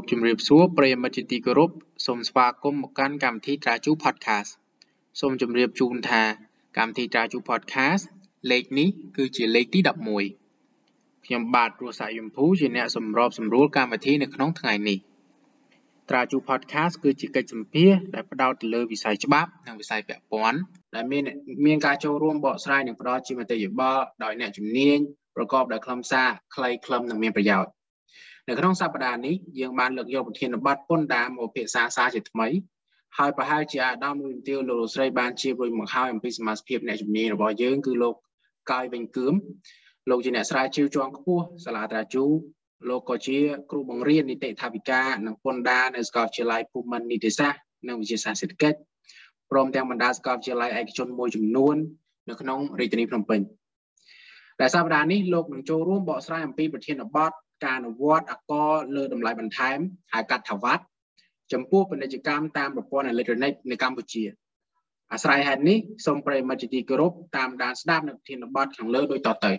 សូមគោរពជំរាបសួរប្រិយមិត្តជាទីគោរពសូមស្វាគមន៍មកកាន់កម្មវិធីត្រាជូ Podcast សូមជម្រាបជូនថាកម្មវិធីត្រាជូ Podcast លេខនេះគឺជាលេខទី11ខ្ញុំបាទរស់សាយយមភូជាអ្នកសម្របសម្រួលកម្មវិធីនៅក្នុងថ្ងៃនេះត្រាជូ Podcast គឺជាកិច្ចសម្ភាសដែលផ្ដោតទៅលើវិស័យច្បាប់និងវិស័យពាក់ព័ន្ធដែលមានមានការចូលរួមបកស្រាយនិងផ្ដល់ជាមតិយោបល់ដោយអ្នកជំនាញប្រកបដោយខ្លឹមសារខ្លីខ្លឹមនិងមានប្រយោជន៍ នៅក្នុងសប្តាហ៍នេះយើងបានលើកយកប្រធានបទពន្ធដារមកពិភាក្សាសារជាថ្មីហើយប្រហែលជាអាដាមមួយទាវលោកលោកស្រីបានជារួចមកហើយអំពីសមាជិកអ្នកជំនាញរបស់យើងគឺលោកកាយវិញគឿមលោកជាអ្នកស្រាវជ្រាវជាន់ខ្ពស់សាលាត្រាជូលោកក៏ជាគ្រូបង្រៀននីតិថាវិការនិងពន្ធដារនៅសាកលវិទ្យាល័យភូមិន្ទនីតិសាស្ត្រនិងវិទ្យាសាស្ត្រសេដ្ឋកិច្ចព្រមទាំងបណ្ដាសាកលវិទ្យាល័យឯកជនមួយចំនួននៅក្នុងរាជធានីភ្នំពេញ ដែលសប្តាហ៍នេះលោកនឹងចូលរួមបកស្រាយអំពីប្រធានបទការអនុវត្តអកលើតម្លៃបន្ថែមហៅកាត់ថាវត្តចំពោះពាណិជ្ជកម្មតាមប្រព័ន្ធអេឡិចត្រូនិកនៅកម្ពុជាអាស្រ័យហេតុនេះសូមប្រិយមិត្តជាទីគោរពតាមដានស្ដាប់នៅប្រធានបទខាងលើដូចតទៅ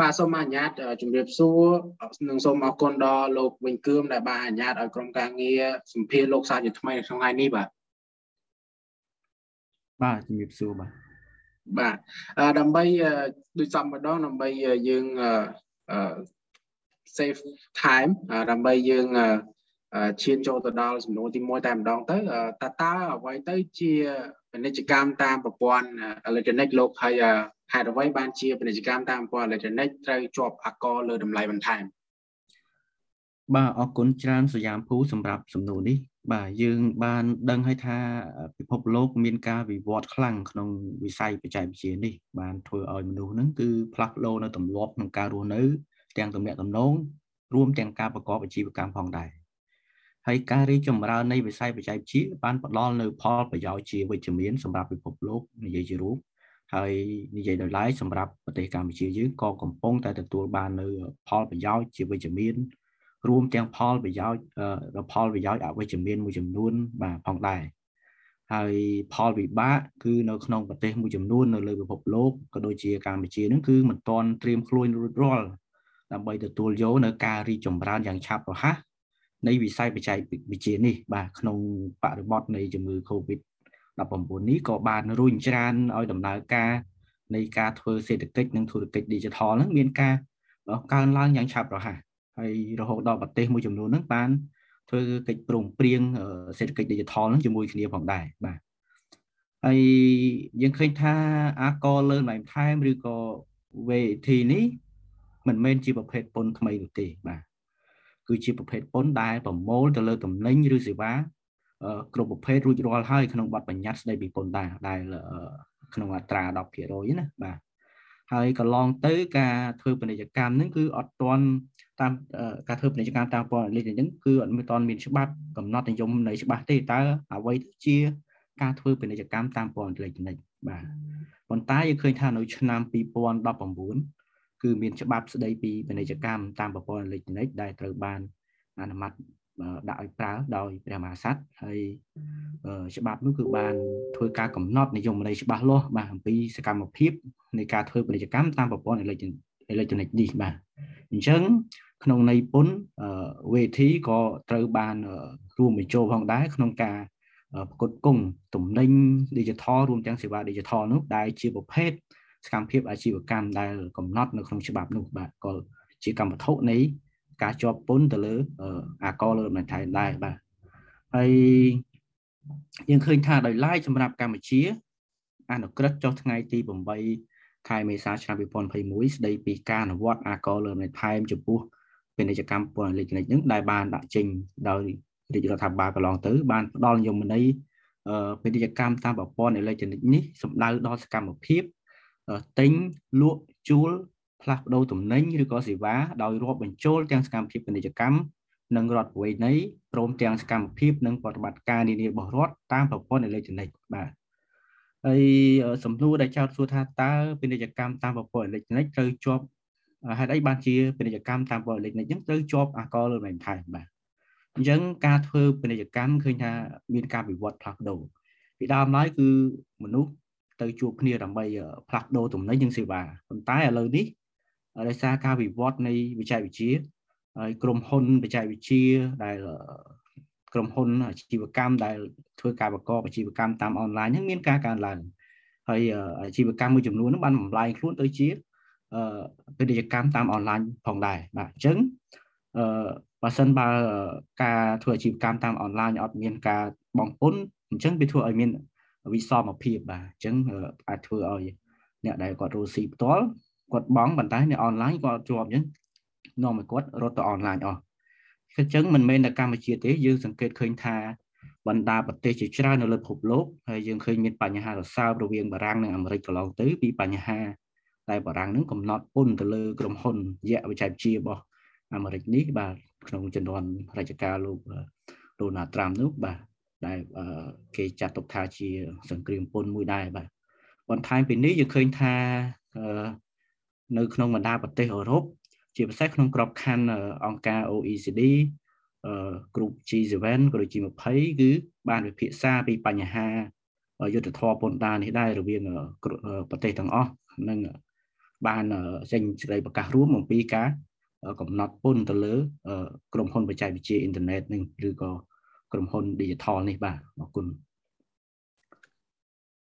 បាទសូមអនុញ្ញាតជម្រាបសួរនិងសូមអរគុណដល់លោកវិញគឿមដែលបានអនុញ្ញាតឲ្យក្រុមការងារសម្ភារលោកសាជាថ្មីនៅក្នុងថ្ងៃនេះបាទបាទជំរាបសួរបាទ បាទដើម្បីដូចសំម្ដងដើម្បីយើងអឺ save time ដើម្បីយើងឈានចូលទៅដល់សំណួរទី1តែម្ដងទៅតើតើអ្វីទៅជាពាណិជ្ជកម្មតាមប្រព័ន្ធអេឡិចត្រូនិកលោកហើយហេតុអ្វីបានជាពាណិជ្ជកម្មតាមប្រព័ន្ធអេឡិចត្រូនិកត្រូវជាប់អកលើតម្លៃបន្ថែម បាទអរគុណច្រើនសយ៉ាមភូសម្រាប់សំណួរនេះ បាទយើងបានដឹងហើយថាពិភពលោកមានការវិវត្តខ្លាំងក្នុងវិស័យបច្ចេកវិទ្យានេះបានធ្វើឲ្យមនុស្សហ្នឹងគឺផ្លាស់ប្ដូរនៅទម្លាប់ក្នុងការរស់នៅ ទាំងទំនាក់ទំនងរួមទាំងការប្រកបអាជីវកម្មផងដែរហើយការរីកចម្រើននៃវិស័យបច្ចេកវិទ្យាបានផ្ដល់នៅផលប្រយោជន៍ជាវិជ្ជមានសម្រាប់ពិភពលោកនិយាយជារួមហើយនិយាយដោយឡែកសម្រាប់ប្រទេសកម្ពុជាយើងក៏កំពុងតែទទួលបាននៅផលប្រយោជន៍ជាវិជ្ជមាន រួមទាំងផលប្រយោជន៍ផលប្រយោជន៍អវិជ្ជមានមួយចំនួនបាទផងដែរហើយផលវិបាកគឺនៅក្នុងប្រទេសមួយចំនួននៅលើពិភពលោកក៏ដូចជាកម្ពុជានឹងគឺមិនទាន់ត្រៀមខ្លួនរួចរាល់ដើម្បីទទួលយកនៅការរីកចម្រើនយ៉ាងឆាប់រហ័សនៃវិស័យបច្ចេកវិទ្យានេះបាទក្នុងបរិបទនៃជំងឺ Covid 19នេះក៏បានរុញច្រានឲ្យដំណើរការនៃការធ្វើសេដ្ឋកិច្ចនិងធុរកិច្ច Digital ហ្នឹងមានការកើនឡើងយ៉ាងឆាប់រហ័ស ហើយរហូតដល់ប្រទេសមួយចំនួនហ្នឹងបានធ្វើកិច្ចព្រមព្រៀងសេដ្ឋកិច្ច Digital ហ្នឹងជាមួយគ្នាផងដែរបាទហើយយើងឃើញថាអាកលើបន្ថែមឬក៏ VAT នេះមិនមែនជាប្រភេទពន្ធថ្មីនោះទេបាទគឺជាប្រភេទពន្ធដែលប្រមូលទៅលើតំណែងឬសេវាគ្រប់ប្រភេទរួចរាល់ហើយក្នុងបទបញ្ញត្តិស្ដីពីពន្ធដារដែលក្នុងអត្រា10%ណាបាទហើយកន្លងទៅការធ្វើពាណិជ្ជកម្មហ្នឹងគឺអត់ទាន់ តាមការធ្វើពាណិជ្ជកម្មតាមពន្ធអេឡិចហ្នឹងគឺអត់មានទាន់មានច្បាប់កំណត់និយមនៃច្បាស់ទេតើអ្វីជាការធ្វើពាណិជ្ជកម្មតាមពន្ធអេឡិចបាទប៉ុន្តែយើងឃើញថានៅឆ្នាំ2019គឺមានច្បាប់ស្ដីពីពាណិជ្ជកម្មតាមប្រព័ន្ធអេឡិចត្រូនិកដែលត្រូវបានអនុម័តដាក់ឲ្យប្រើដោយព្រះមហាក្សត្រហើយច្បាប់នោះគឺបានធ្វើការកំណត់និយមន័យច្បាស់លាស់បាទអំពីសកម្មភាពនៃការធ្វើពាណិជ្ជកម្មតាមប្រព័ន្ធអេឡិច អេឡិចត្រូនិកនេះបាទអញ្ចឹងក្នុងន័យពុនវេធីក៏ត្រូវបានរួមបញ្ចូលផងដែរក្នុងការប្រកួតគង់ទំនិញ digital រួមទាំងសេវា digital នោះដែលជាប្រភេទសកម្មភាពអាជីវកម្មដែលកំណត់នៅក្នុងច្បាប់នោះបាទក៏ជាកម្មវត្ថុនៃការជាប់ពន្ធទៅលើអាកលើមិនថៃដែរបាទហើយយើងឃើញថាដោយឡែកសម្រាប់កម្ពុជាអនុក្រឹត្យចុះថ្ងៃទី8 ខែមេសាឆ្នាំ2021ស្ដីពីការអនុវត្តអាកលើមិនថែមចំពោះពាណិជ្ជកម្មពន្ធអេឡិចត្រូនិកនឹងដែលបានដាក់ចេញដោយរាជរដ្ឋាភិបាលកន្លងទៅបានផ្ដល់និយមន័យពាណិជ្ជកម្មតាមប្រព័ន្ធអេឡិចត្រូនិកនេះសំដៅដល់សកម្មភាពទិញលក់ជួលផ្លាស់ប្ដូរទំនិញឬក៏សេវាដោយរាប់បញ្ចូលទាំងសកម្មភាពពាណិជ្ជកម្មនិងរដ្ឋប្រវេណីព្រមទាំងសកម្មភាពនិងប្រតិបត្តិការនានារបស់រដ្ឋតាមប្រព័ន្ធអេឡិចត្រូនិកបាទ ហើយសំណួរដែលចោទសួរថាតើពាណិជ្ជកម្មតាមប្រព័ន្ធអេឡិចត្រូនិកត្រូវជាប់ហេតុអីបានជាពាណិជ្ជកម្មតាមប្រព័ន្ធអេឡិចត្រូនិកហ្នឹងត្រូវជាប់អាកលលើមិនថែបាទអញ្ចឹងការធ្វើពាណិជ្ជកម្មឃើញថាមានការវិវត្តផ្លាស់ប្ដូរពីដើមឡើយគឺមនុស្សទៅជួបគ្នាដើម្បីផ្លាស់ប្ដូរទំនិញនិងសេវាប៉ុន្តែឥឡូវនេះដោយសារការវិវត្តនៃវិជ្ជាវិទ្យាហើយក្រុមហ៊ុនបច្ចេកវិទ្យាដែល ក្រុមហ៊ុនអាជីវកម្មដែលធ្វើការប្រកបអាជីវកម្មតាមអនឡាញហ្នឹងមានការកើនឡើងហើយអាជីវកម្មមួយចំនួនហ្នឹងបានបំលែងខ្លួនទៅជាពាណិជ្ជកម្មតាមអនឡាញផងដែរបាទអញ្ចឹងអឺបើសិនបើការធ្វើអាជីវកម្មតាមអនឡាញអត់មានការបងពុនអញ្ចឹងវាធ្វើឲ្យមានវិសមភាពបាទអញ្ចឹងអាចធ្វើឲ្យអ្នកដែលគាត់រស់ស៊ីផ្ទាល់គាត់បងប៉ុន្តែនៅអនឡាញគាត់ជាប់អញ្ចឹងនាំឲ្យគាត់រត់ទៅអនឡាញអស់ អញ្ចឹងមិនមែនតែកម្ពុជាទេយើងសង្កេតឃើញថាបណ្ដាប្រទេសជាច្រើននៅលើពិភពលោកហើយយើងឃើញមានបញ្ហារសើបរវាងបារាំងនិងអាមេរិកកន្លងទៅពីបញ្ហាតែបារាំងនឹងកំណត់ពន្ធទៅលើក្រុមហ៊ុនយៈវិច័យវិទ្យារបស់អាមេរិកនេះបាទក្នុងជំនាន់រជ្ជកាលលោកដូណាល់ត្រាំនោះបាទដែលគេចាត់ទុកថាជាសង្គ្រាមពន្ធមួយដែរបាទបន្ថែមពីនេះយើងឃើញថានៅក្នុងបណ្ដាប្រទេសអឺរ៉ុប ជាពិសេសក្នុងក្របខ័ណ្ឌអង្គការ OECD ក្រុម G7 ក៏ដូចជា20 គឺបានវិភាសាពីបញ្ហាយុទ្ធធរពន្ធដារនេះដែររវាងប្រទេសទាំងអស់និងបានចេញសេចក្តីប្រកាសរួមអំពីការកំណត់ពន្ធទៅលើក្រុមហ៊ុនបច្ចេកវិទ្យាអ៊ីនធឺណិតនឹងឬក៏ក្រុមហ៊ុន digital នេះបាទអរគុណ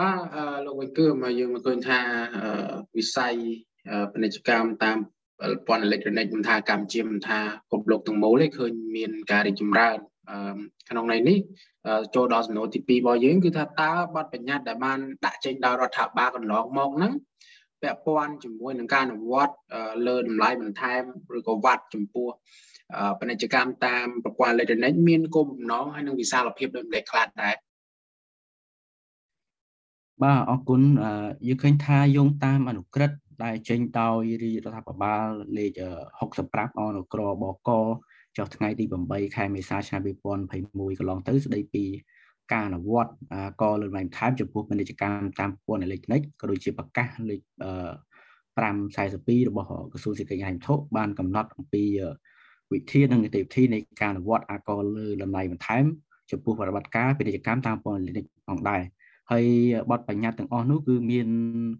បាទលោកវិញគឺមកយើងមកឃើញថាវិស័យពាណិជ្ជកម្មតាមប្រ ព័ន្ធអេឡិចត្រូនិកមិនថាកម្ពុជាមិនថាគ្រប់លោកទាំងមូលទេឃើញមានការរីកចម្រើនក្នុងន័យនេះចូលដល់សំណួរទី2របស់យើងគឺថាតើបទបញ្ញត្តិដែលបានដាក់ចេញដោយរដ្ឋាភិបាលកន្លងមកហ្នឹងពាក់ព័ន្ធជាមួយនឹងការអនុវត្តលើតម្លៃបន្ថែមឬក៏វត្តចំពោះពាណិជ្ជកម្មតាមប្រព័ន្ធអេឡិចត្រូនិកមានគោលបំណងហើយនឹងវិសាលភាពដូចម្ដេចខ្លះដែរបាទអរគុណយើងឃើញថាយោងតាមអនុក្រឹត្យ ដែលចេញដោយរាជរដ្ឋាភិបាលលេខ65អនុក្របកចុះថ្ងៃទី8ខែមេសាឆ្នាំ2021កន្លងទៅស្ដីពីការអនុវត្តកលើកឡើងថែមចំពោះពាណិជ្ជកម្មតាមប្រព័ន្ធអេឡិចត្រូនិកក៏ដូចជាប្រកាសលេខ542របស់ក្រសួងសេដ្ឋកិច្ចហិរញ្ញវត្ថុបានកំណត់អំពីវិធីនិងនីតិវិធីនៃការអនុវត្តអាកលើតម្លៃបន្ថែមចំពោះប្រតិបត្តិការពាណិជ្ជកម្មតាមប្រព័ន្ធអេឡិចត្រូនិកផងដែរ ហើយបទបញ្ញត្តិទាំងអស់នោះគឺមាន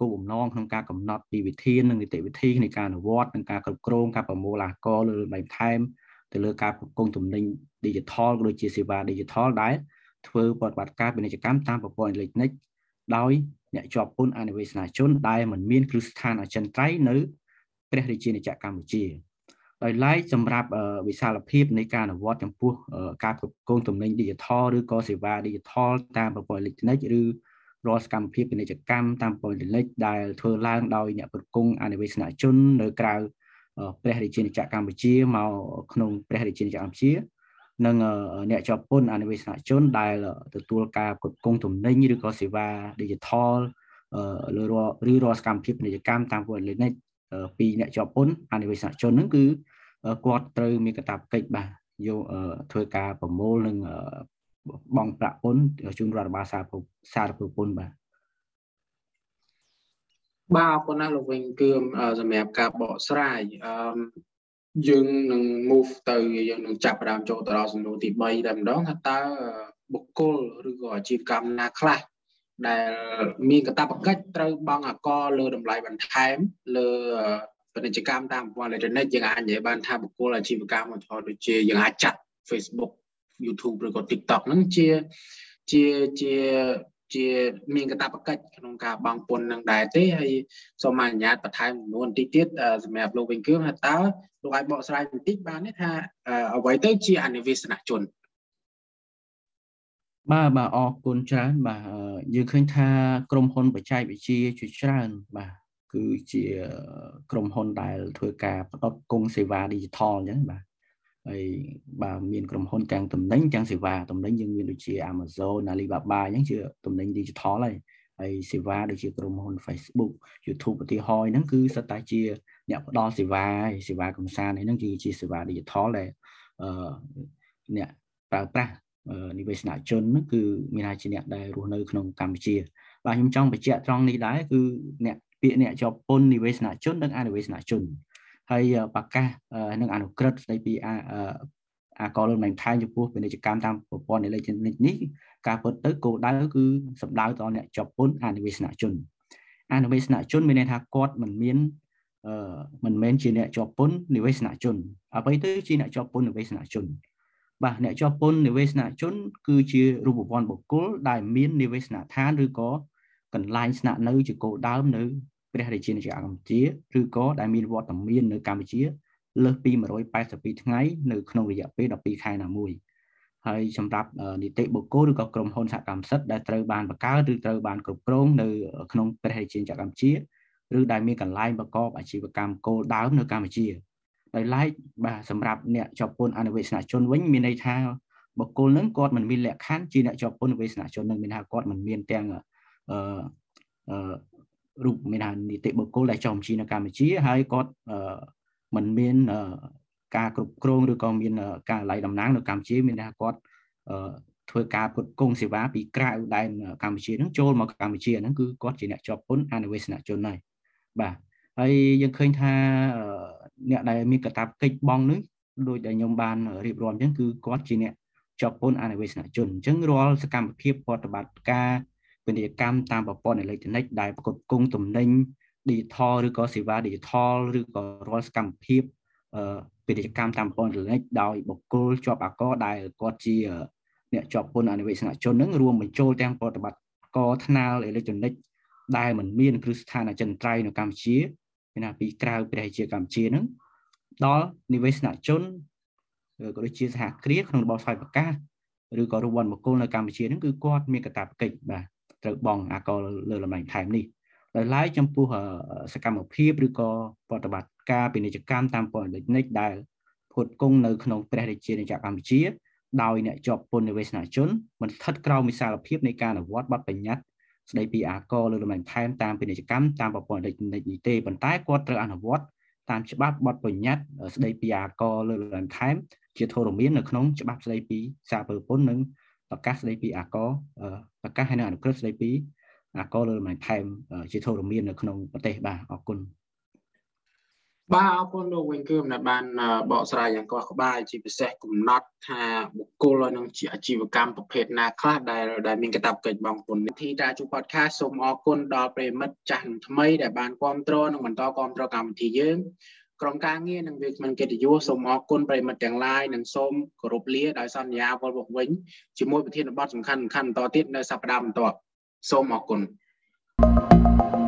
គោលបំណងក្នុងការកំណត់ពីវិធាននិងនីតិវិធីនៃការអនុវត្តនិងការគ្រប់គ្រងការប្រមូលអាករលើតម្លៃបន្ថែមទៅលើការប្រគំទំនិញ Digital ក៏ដូចជាសេវា Digital ដែលធ្វើប្រតិបត្តិការពាណិជ្ជកម្មតាមប្រព័ន្ធអេឡិចត្រូនិកដោយអ្នកជាប់ពន្ធអនិវេសនាជនដែលមិនមានគ្រឹះស្ថានអចិន្ត្រៃយ៍នៅព្រះរាជាណាចក្រកម្ពុជា ដោយឡែកសម្រាប់វិសាលភាពនៃការអនុវត្តចំពោះការគ្រប់គ្រងទំនិញ Digital ឬក៏សេវា Digital តាមប្រព័ន្ធអេឡិចត្រូនិកឬរាល់សកម្មភាពពាណិជ្ជកម្មតាមប្រព័ន្ធអេឡិចដែលធ្វើឡើងដោយអ្នកប្រគងអនិវេសនជននៅក្រៅព្រះរាជាណាចក្រកម្ពុជាមកក្នុងព្រះរាជាណាចក្រកម្ពុជានិងអ្នកជាប់ពន្ធអនិវេសនជនដែលទទួលការគ្រប់គ្រងទំនិញឬក៏សេវា Digital លើឬរាល់សកម្មភាពពាណិជ្ជកម្មតាមប្រព័ន្ធអេឡិចពីអ្នកជាប់ពន្ធអនិវេសនជនហ្នឹងគឺ គាត់ត្រូវមានកាតព្វកិច្ចបាទយកធ្វើការប្រមូលនិងបងប្រាក់ពន្ធជូនរដ្ឋបាលសារសារពើពន្ធបាទបាទអរគុណណាស់លោកវិញគឺសម្រាប់ការបកស្រាយអឺយើងនឹង move ទៅយើងនឹងចាប់ផ្ដើមចូលទៅដល់សំណួរទី3តែម្ដងថាតើបុគ្គលឬក៏អាជីវកម្មណាខ្លះដែល មានកាតព្វកិច្ចត្រូវបង់អាករលើតម្លៃបន្ថែមលើ ពាណិជ្ជកម្មតាមប្រព័ន្ធអេឡិចត្រូនិកយើងអាចនិយាយបានថាបុគ្គលអាជីវកម្មឧទាហរណ៍ដូចជាយើងអាចចាត់ Facebook YouTube ឬក៏ TikTok ហ្នឹងជាជាជាជាមានកតាបកិច្ចក្នុងការបង់ពន្ធនឹងដែរទេហើយសូមអនុញ្ញាតបន្ថែមចំនួនបន្តិចទៀតសម្រាប់លោកវិញគឿងថាតើលោកអាចបកស្រាយបន្តិចបានទេថាអ្វីទៅជាអនិវេសនជនបាទបាទអរគុណច្រើនបាទយើងឃើញថាក្រុមហ៊ុនបច្ចេកវិទ្យាជាច្រើនបាទ គឺជាក្រុមហ៊ុនដែលធ្វើការផ្ដល់គង់សេវា digital អញ្ចឹងបាទហើយបាទមានក្រុមហ៊ុនទាំងតំណែងទាំងសេវាតំណែងយើងមានដូចជា Amazon Alibaba អញ្ចឹងជាតំណែង digital ហើយហើយសេវាដូចជាក្រុមហ៊ុន Facebook YouTube ឧទាហរណ៍ហ្នឹងគឺសិតតែជាអ្នកផ្ដល់សេវាសេវាកំសាន្តហ្នឹងគឺជាសេវា digital ដែលអឺអ្នកប្រើប្រាស់និវេសនជនហ្នឹងគឺមានអាចជាអ្នកដែលរស់នៅក្នុងកម្ពុជាបាទខ្ញុំចង់បញ្ជាក់ត្រង់នេះដែរគឺអ្នក ពាក្យអ្នកជាប់ពន្ធនិវេសនជននិងអនិវេសនជនហើយប្រកាសនឹងអនុក្រឹត្យស្ដីពីអាកលលំនឹងថែចំពោះពាណិជ្ជកម្មតាមប្រព័ន្ធអេឡិចត្រូនិកនេះការពិតទៅគោលដៅគឺសម្ដៅដល់អ្នកជាប់ពន្ធអនិវេសនជនអនិវេសនជនមានន័យថាគាត់មិនមានអឺមិនមែនជាអ្នកជាប់ពន្ធនិវេសនជនអ្វីទៅជាអ្នកជាប់ពន្ធនិវេសនជនបាទអ្នកជាប់ពន្ធនិវេសនជន គឺជារូបវន្តបុគ្គលដែលមាននិវេសនដ្ឋានឬក៏កន្លែងស្នាក់នៅជាគោលដៅនៅ ព្រះរាជាណាចក្រកម្ពុជាឬក៏ដែលមានវត្តមាននៅកម្ពុជាលើសពី182ថ្ងៃនៅក្នុងរយៈពេល12ខែណាមួយហើយសម្រាប់នីតិបុគ្គលឬក៏ក្រុមហ៊ុនសហកម្មសិទ្ធិដែលត្រូវបានបង្កើតឬត្រូវបានគ្រប់គ្រងនៅក្នុងព្រះរាជាណាចក្រកម្ពុជាឬដែលមានកន្លែងប្រកបអាជីវកម្មគោលដៅនៅកម្ពុជាដោយឡែកបាទសម្រាប់អ្នកជាប់ពន្ធអនុវេសនជនវិញមានន័យថាបុគ្គលនឹងគាត់មិនមានលក្ខខណ្ឌជាអ្នកជាប់ពន្ធអនុវេសនជននឹងមានថាគាត់មិនមានទាំងអឺអឺ រូបមានថានីតិបុគ្គលដែលចុះបញ្ជីនៅកម្ពុជាហើយគាត់អឺមិនមានការគ្រប់គ្រងឬក៏មានការឡៃតំណាងនៅកម្ពុជាមានថាគាត់ធ្វើការផ្គត់ផ្គង់សេវាពីក្រៅដែនកម្ពុជាហ្នឹងចូលមកកម្ពុជាហ្នឹងគឺគាត់ជាអ្នកជាប់ពន្ធអនុវេសនជនហើយបាទហើយយើងឃើញថាអ្នកដែលមានកាតព្វកិច្ចបងនេះដោយដែលខ្ញុំបានរៀបរាប់អញ្ចឹងគឺគាត់ជាអ្នកជាប់ពន្ធអនុវេសនជនអញ្ចឹងរាល់សកម្មភាពប្រតិបត្តិការ ពាណិជ្ជកម្មតាមប្រព័ន្ធអេឡិចត្រូនិកដែលផ្គត់ផ្គង់ទំនិញ digital ឬក៏សេវា digital ឬក៏រាល់សកម្មភាពពាណិជ្ជកម្មតាមប្រព័ន្ធអេឡិចត្រូនិកដោយបុគ្គលជាប់អាករដែលគាត់ជាអ្នកជាប់ពន្ធអនុវេសនជននឹងរួមបញ្ចូលទាំងប្រតិបត្តិករថ្នាលអេឡិចត្រូនិកដែលមិនមានគ្រឹះស្ថានអចិន្ត្រៃយ៍នៅកម្ពុជាមានថាពីក្រៅព្រះជាកម្ពុជានឹងដល់និវេសនជនក៏ដូចជាសហគ្រាសក្នុងរបបស្វ័យប្រកាសឬក៏រវ័នបុគ្គលនៅកម្ពុជានឹងគឺគាត់មានកាតព្វកិច្ចបាទ ត្រូវបង់អាកលលើលំដាប់ថែមនេះដោយឡែកចំពោះសកម្មភាពឬក៏ប្រតិបត្តិការពាណិជ្ជកម្មតាមពន្ធដូចនេះដែលផ្គត់ផ្គង់នៅក្នុងព្រះរាជាណាចក្រកម្ពុជាដោយអ្នកជាប់ពន្ធនិវេសនជនមិនស្ថិតក្រោមវិសាលភាពនៃការអនុវត្តបទបញ្ញត្តិស្ដីពីអាករលើលំដាប់ថែមតាមពាណិជ្ជកម្មតាមប្រព័ន្ធអេឡិចត្រូនិកនេះទេប៉ុន្តែគាត់ត្រូវអនុវត្តតាមច្បាប់បទបញ្ញត្តិស្ដីពីអាករលើលំដាប់ថែមជាធរមាននៅក្នុងច្បាប់ស្ដីពីសារពើពន្ធនិង ប្រកាសស្ដីពីអាករប្រកាសហើយនៅអនុក្រឹត្យស្ដីពីអាករលើលំដាប់ថែមជាធរមាននៅក្នុងប្រទេសបាទអរគុណបាទអរគុណលោកវិញគឺដែលបានបកស្រាយយ៉ាងកោះក្បាយជាពិសេសកំណត់ថាបុគ្គលនឹងជាអាជីវកម្មប្រភេទណាខ្លះដែលដែលមានកាតព្វកិច្ចបងប្អូនទីតាជួប podcast សូមអរគុណដល់ប្រិមិត្តចាស់និងថ្មីដែលបានគ្រប់គ្រងនិងបន្តគ្រប់គ្រងកម្មវិធីយើង ក្រុមការងារនិងវាគ្មិនកិត្តិយសសូមអរគុណប្រិមិត្តទាំងឡាយនិងសូមគោរពលាដោយសន្យាវិលមកវិញជាមួយប្រធានបទសំខាន់ៗបន្តទៀតនៅសប្តាហ៍បន្ទាប់សូមអរគុណ thank you